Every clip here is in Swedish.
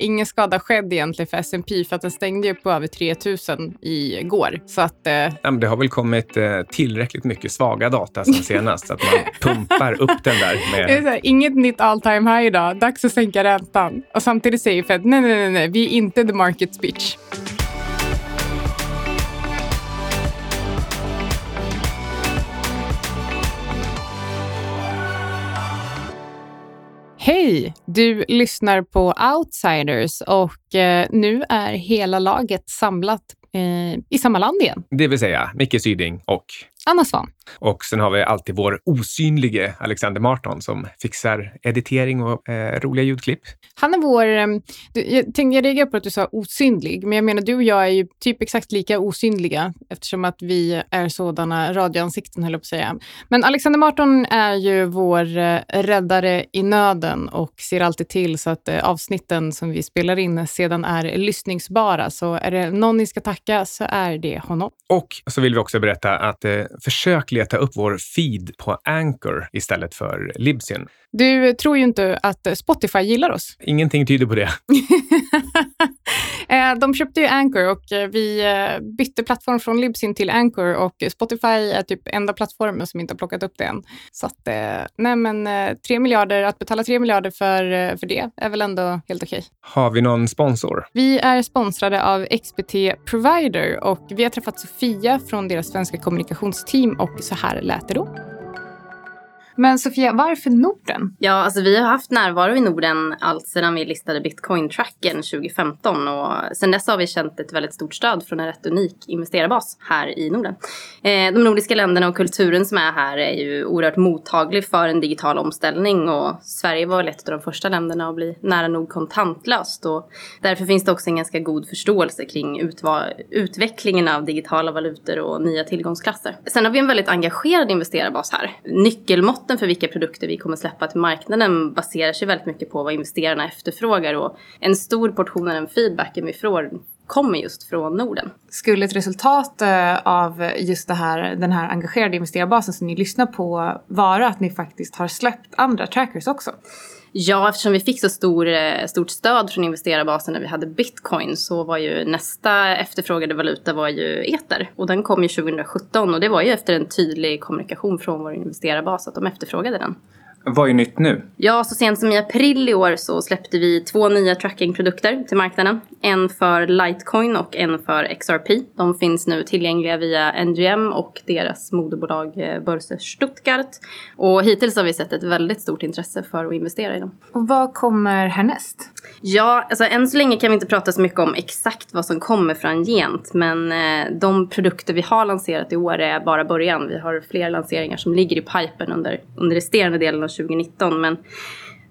ingen skada skedd egentligen för S&P för att den stängde ju på över 3000 igår. Så att... Eh... Ja, det har väl kommit eh, tillräckligt mycket svaga data sen senast så att man pumpar upp den där. Med... Här, inget nytt all time high idag. Dags att sänka räntan. Och samtidigt säger Fed nej, nej, nej, nej, vi är inte the market speech. Hej! Du lyssnar på Outsiders och eh, nu är hela laget samlat i samma land igen. Det vill säga Micke Syding och Anna Svan. Och sen har vi alltid vår osynlige Alexander Marton som fixar editering och eh, roliga ljudklipp. Han är vår... Eh, jag, tänkte, jag reagerar på att du sa osynlig, men jag menar du och jag är ju typ exakt lika osynliga eftersom att vi är sådana radioansikten, höll jag på att säga. Men Alexander Marton är ju vår eh, räddare i nöden och ser alltid till så att eh, avsnitten som vi spelar in sedan är lyssningsbara. Så är det någon ni ska tacka så är det honom. Och så vill vi också berätta att eh, försök leta upp vår feed på Anchor istället för Libsyn. Du tror ju inte att Spotify gillar oss. Ingenting tyder på det. Eh, de köpte ju Anchor och eh, vi eh, bytte plattform från Libsyn till Anchor och Spotify är typ enda plattformen som inte har plockat upp det än. Så att, nej men tre miljarder, att betala tre miljarder för, för det är väl ändå helt okej. Har vi någon sponsor? Vi är sponsrade av XBT Provider och vi har träffat Sofia från deras svenska kommunikationsteam och så här lät det då. Men Sofia, varför Norden? Ja, alltså vi har haft närvaro i Norden allt sedan vi listade bitcoin-tracken 2015 och sedan dess har vi känt ett väldigt stort stöd från en rätt unik investerarbas här i Norden. Eh, de nordiska länderna och kulturen som är här är ju oerhört mottaglig för en digital omställning och Sverige var väl ett av de första länderna att bli nära nog kontantlöst och därför finns det också en ganska god förståelse kring utvecklingen av digitala valutor och nya tillgångsklasser. Sen har vi en väldigt engagerad investerarbas här. Nyckelmått roadmappen för vilka produkter vi kommer släppa till marknaden baserar sig väldigt mycket på vad investerarna efterfrågar. Och en stor portion av den feedbacken vi får kommer just från Norden. Skulle ett resultat eh, av just det här, den här engagerade investerarbasen som ni lyssnar på vara att ni faktiskt har släppt andra trackers också? Ja, eftersom vi fick så stor, eh, stort stöd från investerarbasen när vi hade bitcoin så var ju nästa efterfrågade valuta var ju eter. Och den kom ju 2017 och det var ju efter en tydlig kommunikation från vår investerarbas att de efterfrågade den. Vad är nytt nu? Ja, så sent som i april i år så släppte vi två nya trackingprodukter till marknaden. En för Litecoin och en för XRP. De finns nu tillgängliga via NGM och deras moderbolag eh, Börse Stuttgart. Och hittills har vi sett ett väldigt stort intresse för att investera i dem. Och vad kommer härnäst? Ja, alltså än så länge kan vi inte prata så mycket om exakt vad som kommer framgent. Men eh, de produkter vi har lanserat i år är bara början. Vi har fler lanseringar som ligger i pipen under, under resterande delen av 2019. Men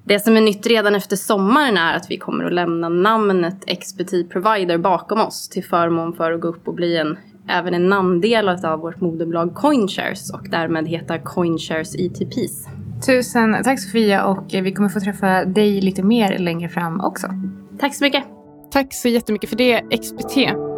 det som är nytt redan efter sommaren är att vi kommer att lämna namnet XBT Provider bakom oss till förmån för att gå upp och bli en, även en namndel av vårt moderbolag Coinshares och därmed heta Coinshares ETPs. Tusen tack Sofia och vi kommer få träffa dig lite mer längre fram också. Tack så mycket. Tack så jättemycket för det, XBT.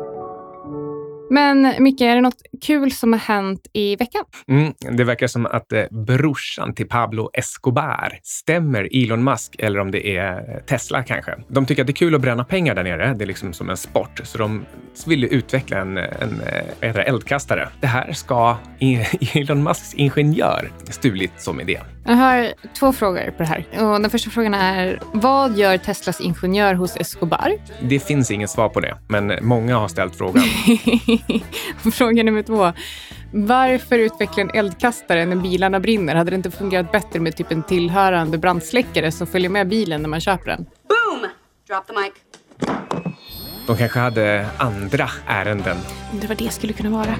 Men Micke, är det något kul som har hänt i veckan? Mm, det verkar som att eh, brorsan till Pablo Escobar stämmer Elon Musk, eller om det är eh, Tesla kanske. De tycker att det är kul att bränna pengar där nere. Det är liksom som en sport, så de vill utveckla en, en, eh, en eldkastare. Det här ska e- Elon Musks ingenjör stulit som idé. Jag har två frågor på det här. Och den första frågan är, vad gör Teslas ingenjör hos Escobar? Det finns inget svar på det, men många har ställt frågan. Fråga nummer två. Varför utveckla en eldkastare när bilarna brinner? Hade det inte fungerat bättre med typ en tillhörande brandsläckare som följer med bilen när man köper den? Boom! Drop the mic. De kanske hade andra ärenden. Det var det skulle kunna vara.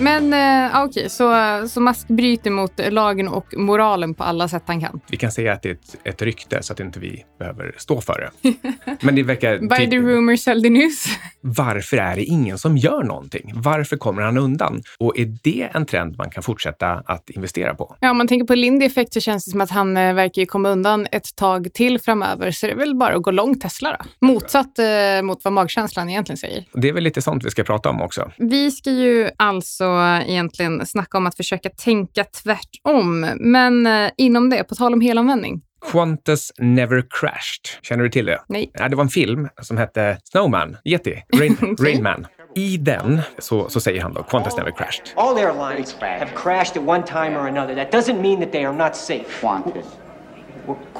Men eh, okej, okay, så, så Musk bryter mot lagen och moralen på alla sätt han kan? Vi kan säga att det är ett, ett rykte så att inte vi behöver stå för det. Men det verkar... By the rumor, sell the news. Varför är det ingen som gör någonting? Varför kommer han undan? Och är det en trend man kan fortsätta att investera på? Ja, om man tänker på Lindy Effect så känns det som att han eh, verkar komma undan ett tag till framöver. Så det är väl bara att gå långt Tesla då. Motsatt eh, mot vad magkänslan egentligen säger. Det är väl lite sånt vi ska prata om också. Vi ska ju alltså egentligen snacka om att försöka tänka tvärtom. Men eh, inom det, på tal om helomvändning, Qantas Never Crashed. Känner du till det? Nej. Ja, det var en film som hette Snowman, Yeti, Rain. Rain Man. I den så, så säger han då Qantas Never Crashed. All airlines have crashed at one time or another. That doesn't mean that they are not safe. Qantas.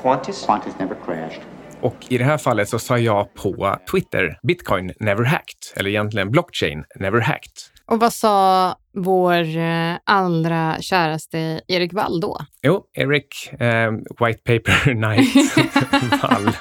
Qantas? Qantas never crashed. Och i det här fallet så sa jag på Twitter Bitcoin never hacked, eller egentligen blockchain never hacked. Och vad sa vår eh, allra käraste Erik Wall då? Jo, Eric, eh, White Paper Knight Wall,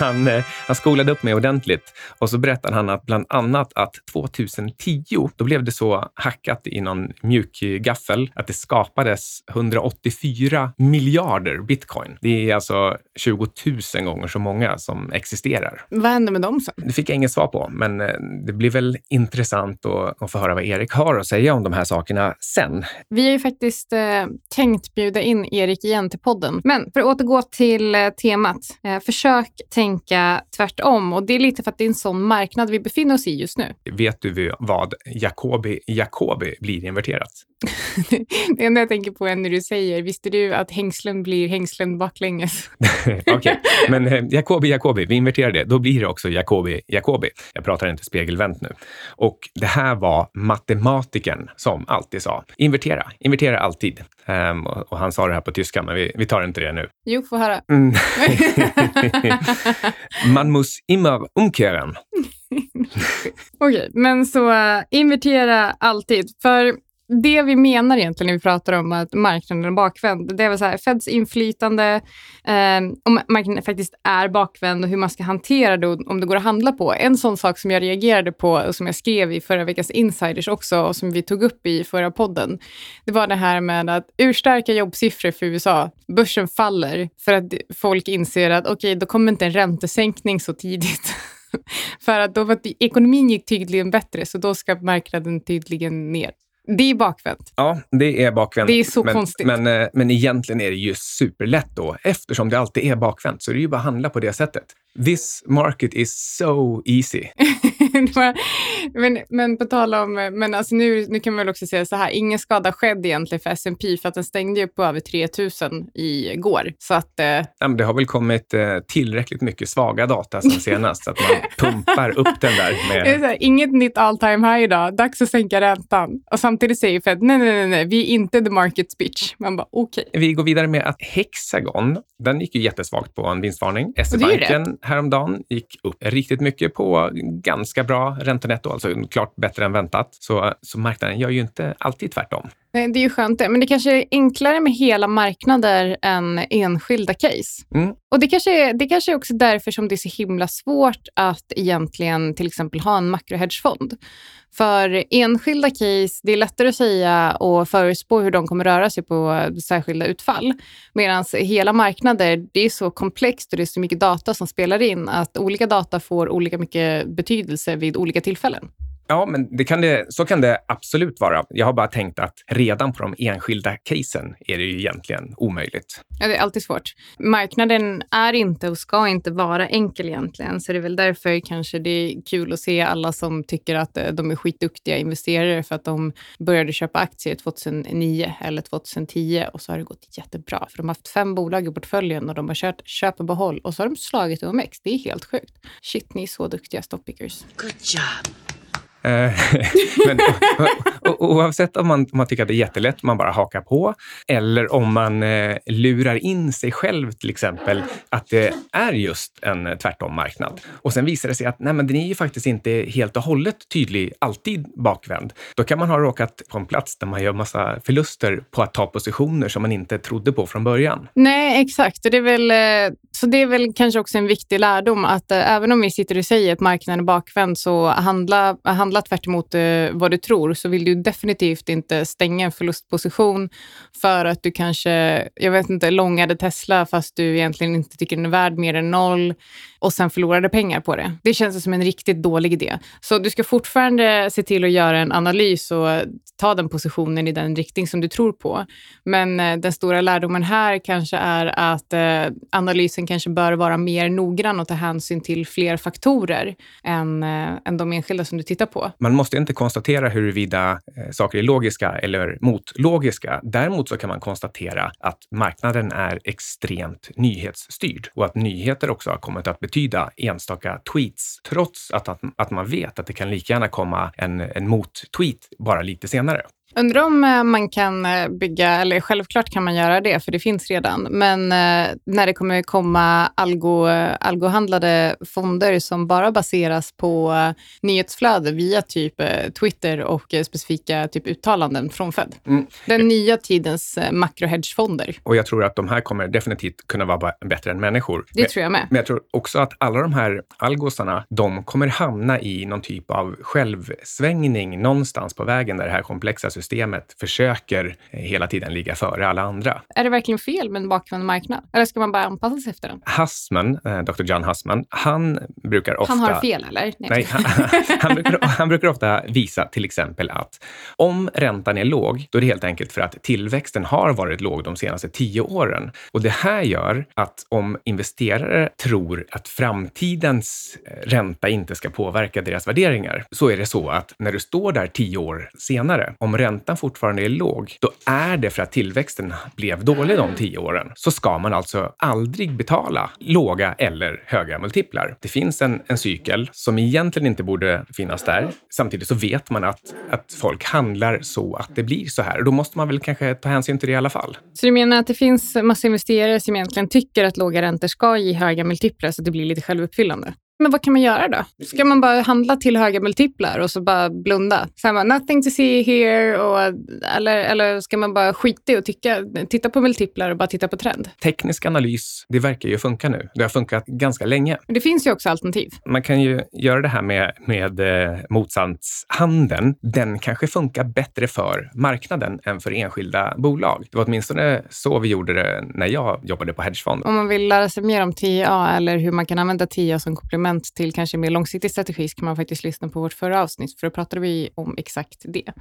han, eh, han skolade upp mig ordentligt och så berättade han att bland annat att 2010, då blev det så hackat i någon mjuk gaffel att det skapades 184 miljarder bitcoin. Det är alltså 20 000 gånger så många som existerar. Vad hände med dem sen? Det fick jag inget svar på, men eh, det blir väl intressant att, att få höra vad Erik har att säga om de här sakerna sen. Vi har ju faktiskt eh, tänkt bjuda in Erik igen till podden. Men för att återgå till eh, temat. Eh, försök tänka tvärtom. Och det är lite för att det är en sån marknad vi befinner oss i just nu. Vet du vad Jacobi Jacobi blir inverterat? det enda jag tänker på är när du säger, visste du att hängslen blir hängslen baklänges? Okej, men eh, Jacobi Jacobi, vi inverterar det. Då blir det också Jacobi Jacobi. Jag pratar inte spegelvänt nu. Och det här var matematikern som alltid sa invertera, invertera alltid. Ehm, och, han sa det här på tyska, men vi, vi tar inte det nu. Jo, få höra. Mm. Man muss immer umkehren. Okej, men så uh, invertera alltid. För det vi menar egentligen när vi pratar om att marknaden är bakvänd, det är väl så här, Feds inflytande, eh, om marknaden faktiskt är bakvänd och hur man ska hantera det och om det går att handla på. En sån sak som jag reagerade på och som jag skrev i förra veckans Insiders också och som vi tog upp i förra podden, det var det här med att urstarka jobbsiffror för USA, börsen faller för att folk inser att okej, då kommer inte en räntesänkning så tidigt. för att då var att ekonomin gick tydligen bättre, så då ska marknaden tydligen ner. Det är bakvänt. Ja, det är bakvänt. Det är så men, konstigt. Men, eh, men egentligen är det ju superlätt då. Eftersom det alltid är bakvänt så är det ju bara att handla på det sättet. This market is so easy. Var- men, men på tal om, men alltså nu, nu kan man väl också säga så här, ingen skada skedd egentligen för S&P för att den stängde ju på över 3000 igår. Så att, eh, Ja, det har väl kommit eh, tillräckligt mycket svaga data sen senast så att man pumpar upp den där med... här, inget nytt all time high idag, dags att sänka räntan. Och samtidigt säger Fed, nej, nej, nej, nej, vi är inte the market's bitch. Man bara, okej. Vi går vidare med att Hexagon, den gick ju jättesvagt på en vinstvarning. SE-banken häromdagen gick upp riktigt mycket på ganska bra räntenetto, alltså klart bättre än väntat. Så, så marknaden gör ju inte alltid tvärtom. Nej, Det är ju skönt det, men det kanske är enklare med hela marknader än enskilda case. Mm. Och det kanske, är, det kanske är också därför som det är så himla svårt att egentligen till exempel ha en makrohedgefond. För enskilda case, det är lättare att säga och förutspå hur de kommer röra sig på särskilda utfall. Medan hela marknader, det är så komplext och det är så mycket data som spelar in att olika data får olika mycket betydelse vid olika tillfällen. Ja, men det kan det, så kan det absolut vara. Jag har bara tänkt att redan på de enskilda casen är det ju egentligen omöjligt. Ja, det är alltid svårt. Marknaden är inte och ska inte vara enkel egentligen, så det är väl därför kanske det är kul att se alla som tycker att eh, de är skitduktiga investerare för att de började köpa aktier 2009 eller 2010 och så har det gått jättebra. För de har haft fem bolag i portföljen och de har kört köp och behåll och så har de slagit OMX. Det är helt sjukt. Shit, ni är så duktiga stockpickers. Eh, Eh, men oavsett om man, om man tycker att det är jättelätt, man bara hakar på, eller om man eh, lurar in sig själv till exempel, att det är just en eh, tvärtom-marknad. Och sen visar det sig att nej, men den är ju faktiskt inte helt och hållet tydlig, alltid bakvänd. Då kan man ha råkat på en plats där man gör massa förluster på att ta positioner som man inte trodde på från början. Nej, exakt. Och det är väl, eh, så det är väl kanske också en viktig lärdom att även om vi sitter och säger att marknaden är bakvänd så handla, handla tvärt emot eh, vad du tror så vill du definitivt inte stänga en förlustposition för att du kanske, jag vet inte, långade Tesla fast du egentligen inte tycker den är värd mer än noll och sen förlorade pengar på det. Det känns som en riktigt dålig idé. Så du ska fortfarande se till att göra en analys och ta den positionen i den riktning som du tror på. Men eh, den stora lärdomen här kanske är att eh, analysen kanske bör vara mer noggrann och ta hänsyn till fler faktorer än, eh, än de enskilda som du tittar på på. Man måste inte konstatera huruvida eh, saker är logiska eller motlogiska. Däremot så kan man konstatera att marknaden är extremt nyhetsstyrd och att nyheter också har kommit att betyda enstaka tweets, trots att, att, att man vet att det kan lika gärna komma en, en mot-tweet bara lite senare. Undrar om eh, man kan eh, bygga, eller självklart kan man göra det, för det finns redan, men eh, när det kommer komma algo, algohandlade fonder som bara baseras på nyhetsflöde via typ Twitter och specifika typ uttalanden från Fed. Mm. Den nya tidens makrohedgefonder. Och jag tror att de här kommer definitivt kunna vara bättre än människor. Det men, tror jag med. Men jag tror också att alla de här algosarna, de kommer hamna i någon typ av självsvängning någonstans på vägen där det här komplexa systemet systemet försöker hela tiden ligga före alla andra. Är det verkligen fel med en bakvänd marknad? Eller ska man bara anpassa sig efter den? Hassman, eh, Dr. John Hassman, han brukar ofta... Han har fel, eller? Nej, Nej han, han, brukar, han brukar ofta visa till exempel att om räntan är låg, då är det helt enkelt för att tillväxten har varit låg de senaste tio åren. Och det här gör att om investerare tror att framtidens eh, ränta inte ska påverka deras värderingar, så är det så att när du står där tio år senare, om räntan räntan fortfarande är låg, då är det för att tillväxten blev dålig de tio åren. Så ska man alltså aldrig betala låga eller höga multiplar. Det finns en, en cykel som egentligen inte borde finnas där. Samtidigt så vet man att, att folk handlar så att det blir så här. Och då måste man väl kanske ta hänsyn till det i alla fall. Så du menar att det finns massa investerare som egentligen tycker att låga räntor ska ge höga multiplar så att det blir lite självuppfyllande? Men vad kan man göra då? Ska man bara handla till höga multiplar och så bara blunda? Så här, nothing to see here. Och, eller, eller ska man bara skita i och tycka, titta på multiplar och bara titta på trend? Teknisk analys, det verkar ju funka nu. Det har funkat ganska länge. Men det finns ju också alternativ. Man kan ju göra det här med, med eh, motsatshandeln. Den kanske funkar bättre för marknaden än för enskilda bolag. Det var åtminstone så vi gjorde det när jag jobbade på hedgefond. Om man vill lära sig mer om TIA eller hur man kan använda TIA som komplement komplement till kanske mer långsiktig strategi så kan man faktiskt lyssna på vårt förra avsnitt, för då pratade vi om exakt det.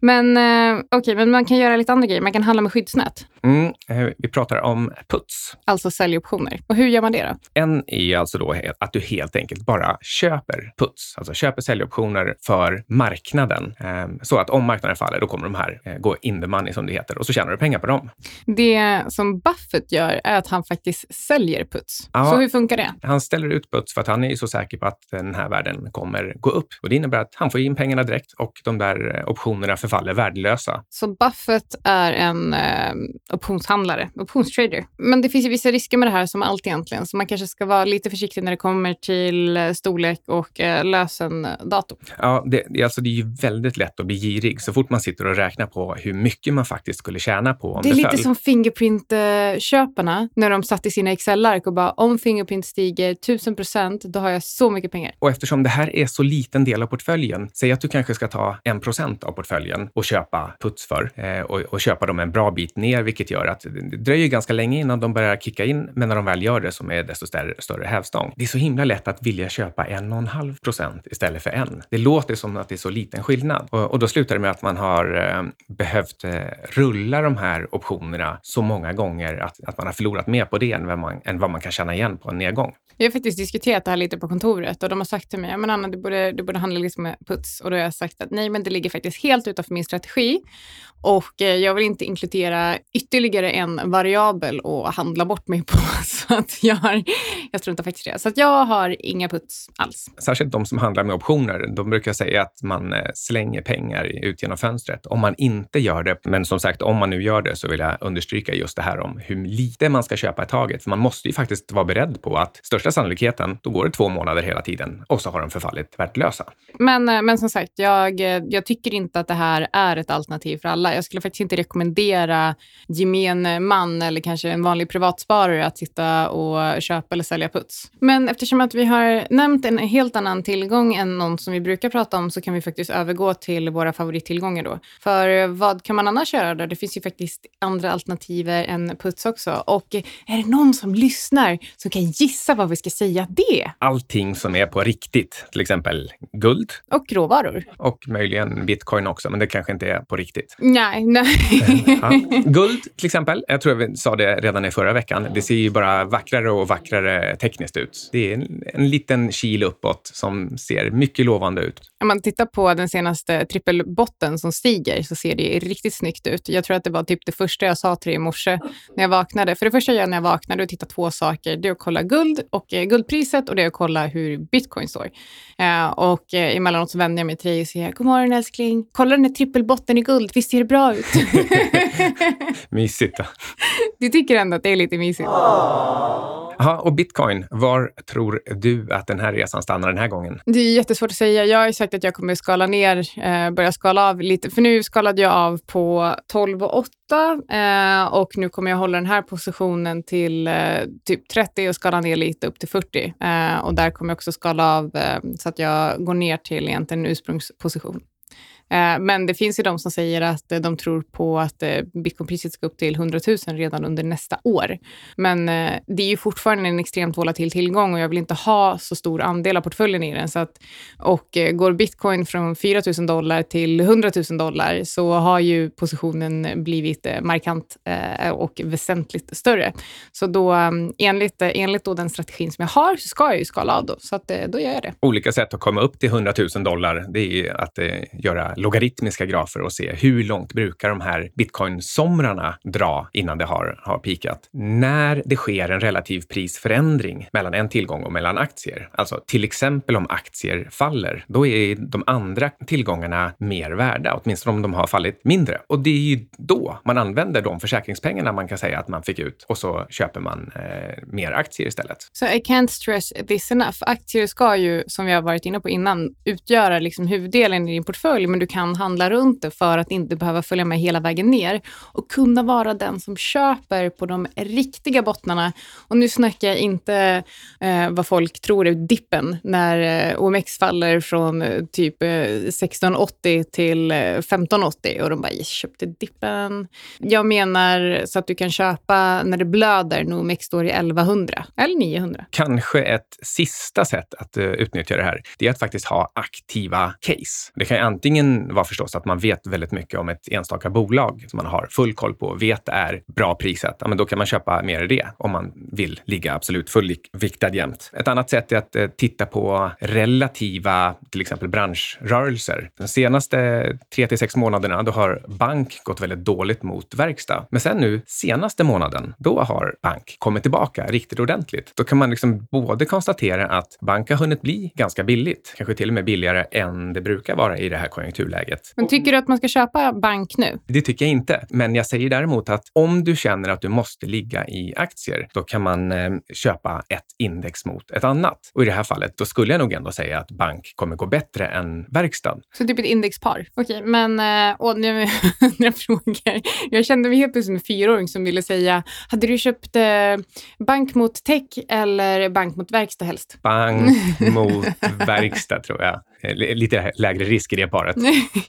Men eh, okej, okay, men man kan göra lite andra grejer. Man kan handla med skyddsnät. Mm, eh, vi pratar om puts. Alltså säljoptioner. Och hur gör man det då? En är alltså då att du helt enkelt bara köper puts, alltså köper säljoptioner för marknaden. Eh, så att om marknaden faller, då kommer de här eh, gå in the money som det heter och så tjänar du pengar på dem. Det som Buffett gör är att han faktiskt säljer puts. Ja, så hur funkar det? Han ställer ut puts för att han är så säker på att den här världen kommer gå upp. Och det innebär att han får in pengarna direkt och de där eh, optionerna förfaller värdelösa. Så Buffett är en eh, optionshandlare, optionstrader. Men det finns ju vissa risker med det här som allt egentligen, så man kanske ska vara lite försiktig när det kommer till eh, storlek och eh, lösendatum. Ja, det, alltså det är ju väldigt lätt att bli girig så fort man sitter och räknar på hur mycket man faktiskt skulle tjäna på om det, det är lite som Fingerprint-köparna när de satt i sina Excel-ark och bara om Fingerprint stiger 1000 procent, då har jag så mycket pengar. Och eftersom det här är så liten del av portföljen, säg att du kanske ska ta en procent av portföljen och köpa puts för eh, och, och, köpa dem en bra bit ner, vilket gör att det dröjer ganska länge innan de börjar kicka in. Men när de väl gör det, som är desto större, större hävstång. Det är så himla lätt att vilja köpa en och en halv procent istället för en. Det låter som att det är så liten skillnad och, och då slutar det med att man har eh, behövt eh, rulla de här optionerna så många gånger att, att man har förlorat mer på det än vad, man, än vad man kan känna igen på en nedgång. Vi har faktiskt diskuterat det här lite på kontoret och de har sagt till mig, men Anna, du borde, du borde handla liksom med puts. Och då har jag sagt att nej, men det ligger faktiskt helt utanför min strategi. Och eh, jag vill inte inkludera ytterligare en variabel att handla bort mig på. Så att jag, har, jag struntar faktiskt i det. Så att jag har inga puts alls. Särskilt de som handlar med optioner. De brukar säga att man eh, slänger pengar ut genom fönstret. Om man inte gör det, men som sagt, om man nu gör det så vill jag understryka just det här om hur lite man ska köpa i taget. För man måste ju faktiskt vara beredd på att största sannolikheten, då går det två månader hela tiden och så har de förfallit värdelösa. Men, eh, men som sagt, jag, jag tycker inte att det här är ett alternativ för alla. Jag skulle faktiskt inte rekommendera gemene man eller kanske en vanlig privatsparare att sitta och köpa eller sälja puts. Men eftersom att vi har nämnt en helt annan tillgång än någon som vi brukar prata om så kan vi faktiskt övergå till våra favorittillgångar då. För vad kan man annars göra då? Det finns ju faktiskt andra alternativ än puts också. Och är det någon som lyssnar som kan gissa vad vi ska säga det allting som är på riktigt, till exempel guld Och råvaror. och möjligen bitcoin också, men det kanske inte är på riktigt. Nej, nej. Ja. Guld till exempel, jag tror vi sa det redan i förra veckan, det ser ju bara vackrare och vackrare tekniskt ut. Det är en, en liten kil uppåt som ser mycket lovande ut. Om man tittar på den senaste trippelbotten som stiger så ser det riktigt snyggt ut. Jag tror att det var typ det första jag sa till dig i morse när jag vaknade. För det första jag gör när jag vaknar är att titta två saker. Det är att kolla guld och eh, guldpriset och det är att kolla hur bitcoin står. Eh, och eh, emellanåt så vänder jag mig till dig och säger God morgon älskling. Kolla den här trippelbotten i guld. Visst ser det bra ut? Mysigt. du tycker ändå att det är lite mysigt? Jaha, och bitcoin, var tror du att den här resan stannar den här gången? Det är jättesvårt att säga. Jag har ju sagt att jag kommer skala ner, eh, börja skala av lite. För nu skalade jag av på 12 och 8 eh, och nu kommer jag hålla den här positionen till eh, typ 30 och skala ner lite upp till 40. Eh, och där kommer jag också skala av eh, så att jag går ner till egentligen ursprungsposition. Eh, men det finns ju de som säger att eh, de tror på att eh, bitcoinpriset ska upp till 100 000 redan under nästa år. Men det är ju fortfarande en extremt volatil tillgång och jag vill inte ha så stor andel av portföljen i den. Så att, och går bitcoin från 4 000 dollar till 100 000 dollar så har ju positionen blivit markant och väsentligt större. Så då mm, enligt, enligt då den strategin som jag har så ska jag ju skala av då. Så att, då gör jag det. Olika sätt att komma upp till 100 000 dollar, det är att eh, göra logaritmiska grafer och se hur långt brukar de här bitcoinsomrarna dra innan det har, har pikat. När det sker en relativ prisförändring mellan en tillgång och mellan aktier, alltså till exempel om aktier faller, då är de andra tillgångarna mer värda, åtminstone om de har fallit mindre. Och det är ju då man använder de försäkringspengarna man kan säga att man fick ut och så köper man eh, mer aktier istället. Så I can't stress this enough. Aktier ska ju, som vi har varit inne på innan, utgöra liksom huvuddelen i din portfölj, men du kan handla runt det för att inte behöva följa med hela vägen ner och kunna vara den som köper på de riktiga bottnarna. Och nu snackar jag inte eh, vad folk tror är dippen när eh, OMX faller från eh, typ eh, 1680 till eh, 1580 och de bara, jag köpte dippen. Jag menar så att du kan köpa när det blöder när OMX står i 1100 eller 900. Kanske ett sista sätt att uh, utnyttja det här, det är att faktiskt ha aktiva case. Det kan ju var förstås att man vet väldigt mycket om ett enstaka bolag som man har full koll på, vet är bra prissatt. Ja, men då kan man köpa mer i det om man vill ligga absolut fullviktad jämt. Ett annat sätt är att eh, titta på relativa, till exempel branschrörelser. De senaste tre till sex månaderna, då har bank gått väldigt dåligt mot verkstad. Men sen nu senaste månaden, då har bank kommit tillbaka riktigt ordentligt. Då kan man liksom både konstatera att bank har hunnit bli ganska billigt, kanske till och med billigare än det brukar vara i det här konjunkturläget. Men tycker du att man ska köpa bank nu? Det tycker jag inte. Men jag säger däremot att om du känner att du måste ligga i aktier, då kan man eh, köpa ett index mot ett annat. Och i det här fallet, då skulle jag nog ändå säga att bank kommer gå bättre än verkstad. Så typ ett indexpar? Okej, men eh, åh, nu har jag frågor. Jag kände mig helt plötsligt som en fyraåring som ville säga, hade du köpt eh, bank mot tech eller bank mot verkstad helst? Bank mot verkstad tror jag. Eh, Lite lägre risk i det paret.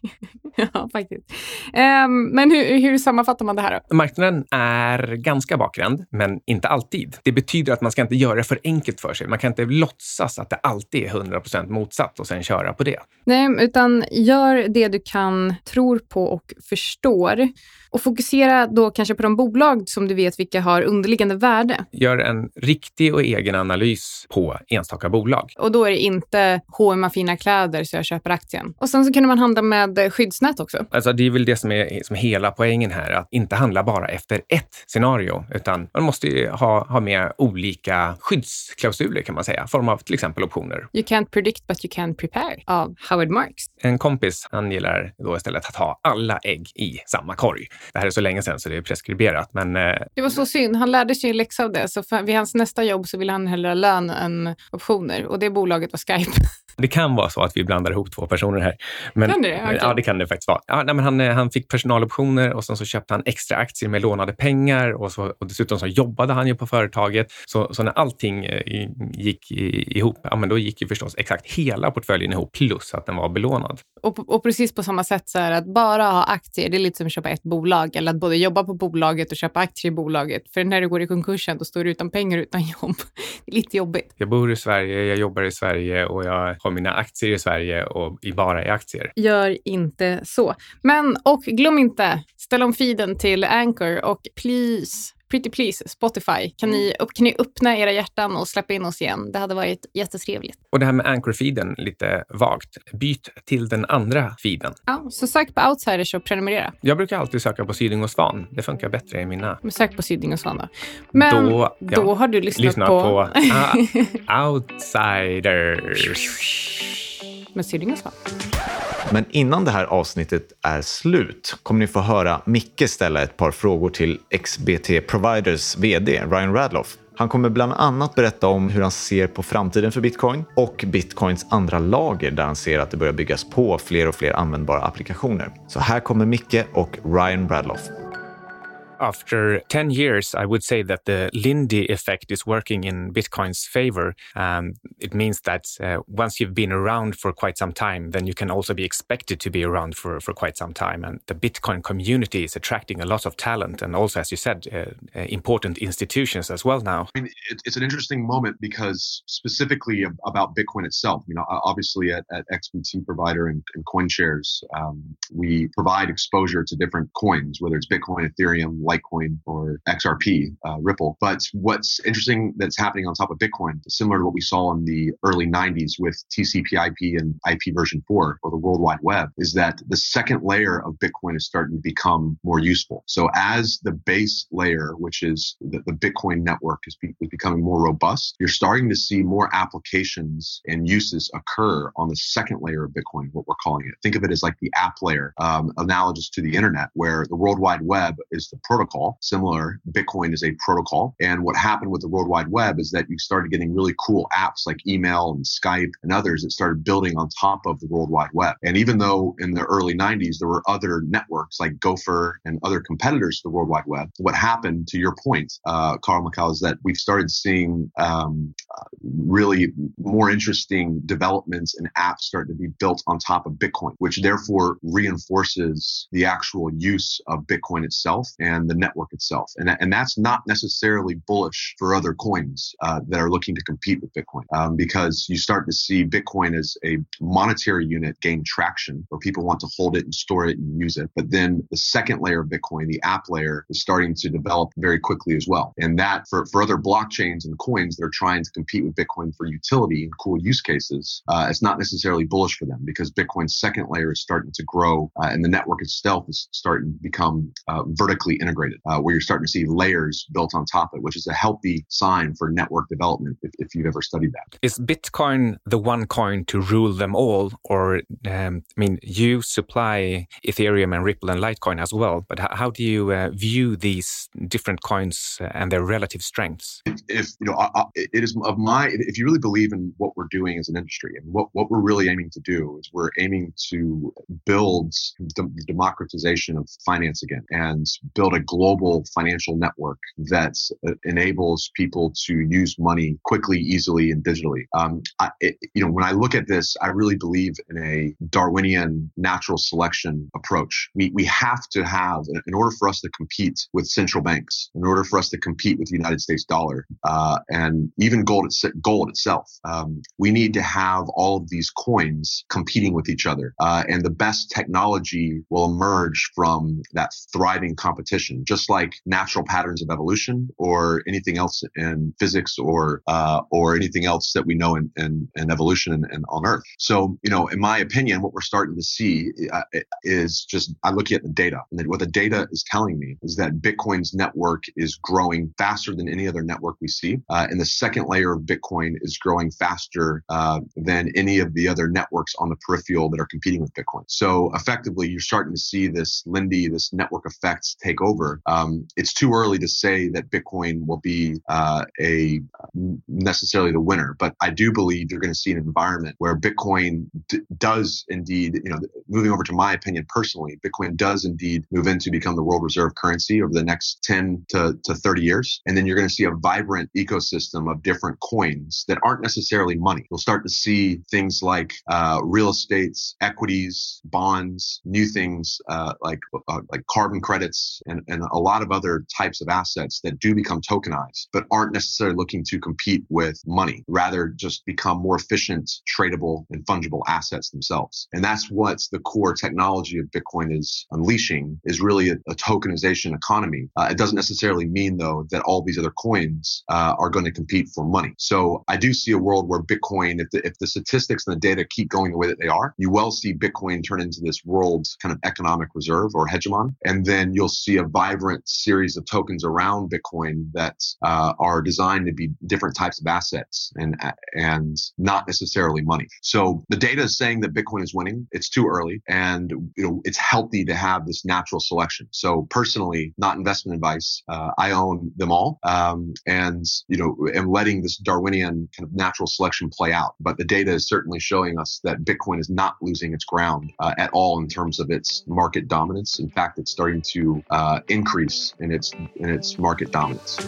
ja, faktiskt. Ehm, men hur, hur sammanfattar man det här då? Marknaden är ganska bakvänd, men inte alltid. Det betyder att man ska inte göra det för enkelt för sig. Man kan inte låtsas att det alltid är 100% motsatt och sen köra på det. Nej, utan gör det du kan, tror på och förstår. Och fokusera då kanske på de bolag som du vet vilka har underliggande värde. Gör en riktig och egen analys på enstaka bolag. Och då är det inte H&M fina kläder så jag köper aktien. Och sen så kan man handla med skyddsnät också. Alltså det är väl det som är, som hela poängen här, att inte handla bara efter ett scenario, utan man måste ju ha, ha med olika skyddsklausuler kan man säga, i form av till exempel optioner. You can't predict but you can prepare av Howard Marks. En kompis, han gillar då istället att ha alla ägg i samma korg. Det här är så länge sedan så det är preskriberat, men eh, Det var så synd. Han lärde sig en läxa av det. Så för, vid hans nästa jobb så ville han hellre ha lön än optioner. Och det bolaget var Skype. Det kan vara så att vi blandar ihop två personer här. Men, kan det? Okay. Ja, det kan det faktiskt vara. Ja, nej, men han, han fick personaloptioner och sen så köpte han extra aktier med lånade pengar och, så, och dessutom så jobbade han ju på företaget. Så, så när allting eh, gick ihop, ja, men då gick ju förstås exakt hela portföljen ihop plus att den var belånad. Och, och precis på samma sätt så är det att bara ha aktier, det är lite som att köpa ett bolag eller att både jobba på bolaget och köpa aktier i bolaget. För när du går i konkursen, då står du utan pengar utan jobb. Det är lite jobbigt. Jag bor i Sverige, jag jobbar i Sverige och jag har mina aktier i Sverige och bara i aktier. Gör inte så. Men, och glöm inte, ställ om feeden till Anchor och please Pretty Please, Spotify. Kan, ni, mm. kan ni öppna era hjärtan och släppa in oss igen? Det hade varit jättetrevligt. Och det här med Anchor-feeden, lite vagt. Byt till den andra feeden. Ja, så sök på Outsiders och prenumerera. Jag brukar alltid söka på Syding och Svan. Det funkar bättre i mina. Men sök på Syding och Svan då. Men då, ja, då har du lyssnat, lyssnat på... på uh, Outsiders. Med Syding och Svan. Men innan det här avsnittet är slut kommer ni få höra Micke ställa ett par frågor till XBT Providers VD Ryan Radloff. Han kommer bland annat berätta om hur han ser på framtiden för bitcoin och bitcoins andra lager där han ser att det börjar byggas på fler och fler användbara applikationer. Så här kommer Micke och Ryan Radloff. After 10 years, I would say that the Lindy effect is working in Bitcoin's favor. Um, it means that uh, once you've been around for quite some time, then you can also be expected to be around for, for quite some time. And the Bitcoin community is attracting a lot of talent and also, as you said, uh, uh, important institutions as well now. I mean, it, it's an interesting moment because specifically about Bitcoin itself, you know, obviously at, at XBT provider and, and CoinShares, um, we provide exposure to different coins, whether it's Bitcoin, Ethereum, Litecoin or XRP, uh, Ripple. But what's interesting that's happening on top of Bitcoin, similar to what we saw in the early 90s with TCP/IP and IP version 4 or the World Wide Web, is that the second layer of Bitcoin is starting to become more useful. So as the base layer, which is the, the Bitcoin network, is, be, is becoming more robust, you're starting to see more applications and uses occur on the second layer of Bitcoin, what we're calling it. Think of it as like the app layer, um, analogous to the internet, where the World Wide Web is the protocol protocol. Similar, Bitcoin is a protocol. And what happened with the World Wide Web is that you started getting really cool apps like email and Skype and others that started building on top of the World Wide Web. And even though in the early 90s there were other networks like Gopher and other competitors to the World Wide Web, what happened to your point, uh, Carl McCall, is that we've started seeing um, really more interesting developments and apps starting to be built on top of Bitcoin, which therefore reinforces the actual use of Bitcoin itself and the network itself. And, and that's not necessarily bullish for other coins uh, that are looking to compete with Bitcoin um, because you start to see Bitcoin as a monetary unit gain traction where people want to hold it and store it and use it. But then the second layer of Bitcoin, the app layer, is starting to develop very quickly as well. And that for, for other blockchains and coins that are trying to compete with Bitcoin for utility and cool use cases, uh, it's not necessarily bullish for them because Bitcoin's second layer is starting to grow uh, and the network itself is starting to become uh, vertically integrated uh, where you're starting to see layers built on top of it, which is a healthy sign for network development if, if you've ever studied that. Is Bitcoin the one coin to rule them all? Or, um, I mean, you supply Ethereum and Ripple and Litecoin as well, but how, do you uh, view these different coins and their relative strengths? If, if you know, I, I, it is of my, if you really believe in what we're doing as an industry and what, what we're really aiming to do is we're aiming to build the democratization of finance again and build a global financial network that uh, enables people to use money quickly, easily, and digitally. Um, I, it, you know, when I look at this, I really believe in a Darwinian natural selection approach. We we have to have, in order for us to compete with central banks, in order for us to compete with the United States dollar, uh, and even gold, gold itself, um, we need to have all of these coins competing with each other, uh, and the best technology will emerge from that thriving competition just like natural patterns of evolution or anything else in physics or uh, or anything else that we know in, in, in evolution and, and, on Earth. So, you know, in my opinion, what we're starting to see uh, is just I look at the data, and what the data is telling me is that Bitcoin's network is growing faster than any other network we see, uh, and the second layer of Bitcoin is growing faster uh, than any of the other networks on the peripheral that are competing with Bitcoin. So, effectively, you're starting to see this Lindy, this network effects take over over. Um, it's too early to say that Bitcoin will be uh, a necessarily the winner, but I do believe you're going to see an environment where Bitcoin d- does indeed, you know, moving over to my opinion personally, Bitcoin does indeed move into become the world reserve currency over the next 10 to, to 30 years. And then you're going to see a vibrant ecosystem of different coins that aren't necessarily money. You'll start to see things like uh, real estates, equities, bonds, new things uh, like uh, like carbon credits, and, and a lot of other types of assets that do become tokenized, but aren't necessarily looking to compete with money. Rather, just become more efficient, tradable, and fungible assets themselves. And that's what's the core technology of Bitcoin is unleashing is really a, a tokenization economy. Uh, it doesn't necessarily mean though that all these other coins uh, are going to compete for money. So I do see a world where Bitcoin, if the, if the statistics and the data keep going the way that they are, you will see Bitcoin turn into this world's kind of economic reserve or hegemon. And then you'll see a vibrant series of tokens around Bitcoin that uh, are designed to be different types of assets and, and not necessarily money. So the data is saying that Bitcoin is winning. It's too early and you know, it's healthy to have this natural selection. So personally, not investment advice. Uh, I own them all. Um, and, you know, am letting this Darwinian kind of natural selection play out. But the data is certainly showing us that Bitcoin is not losing its ground uh, at all in terms of its market dominance. In fact, it's starting to uh, increase in its in its market dominance.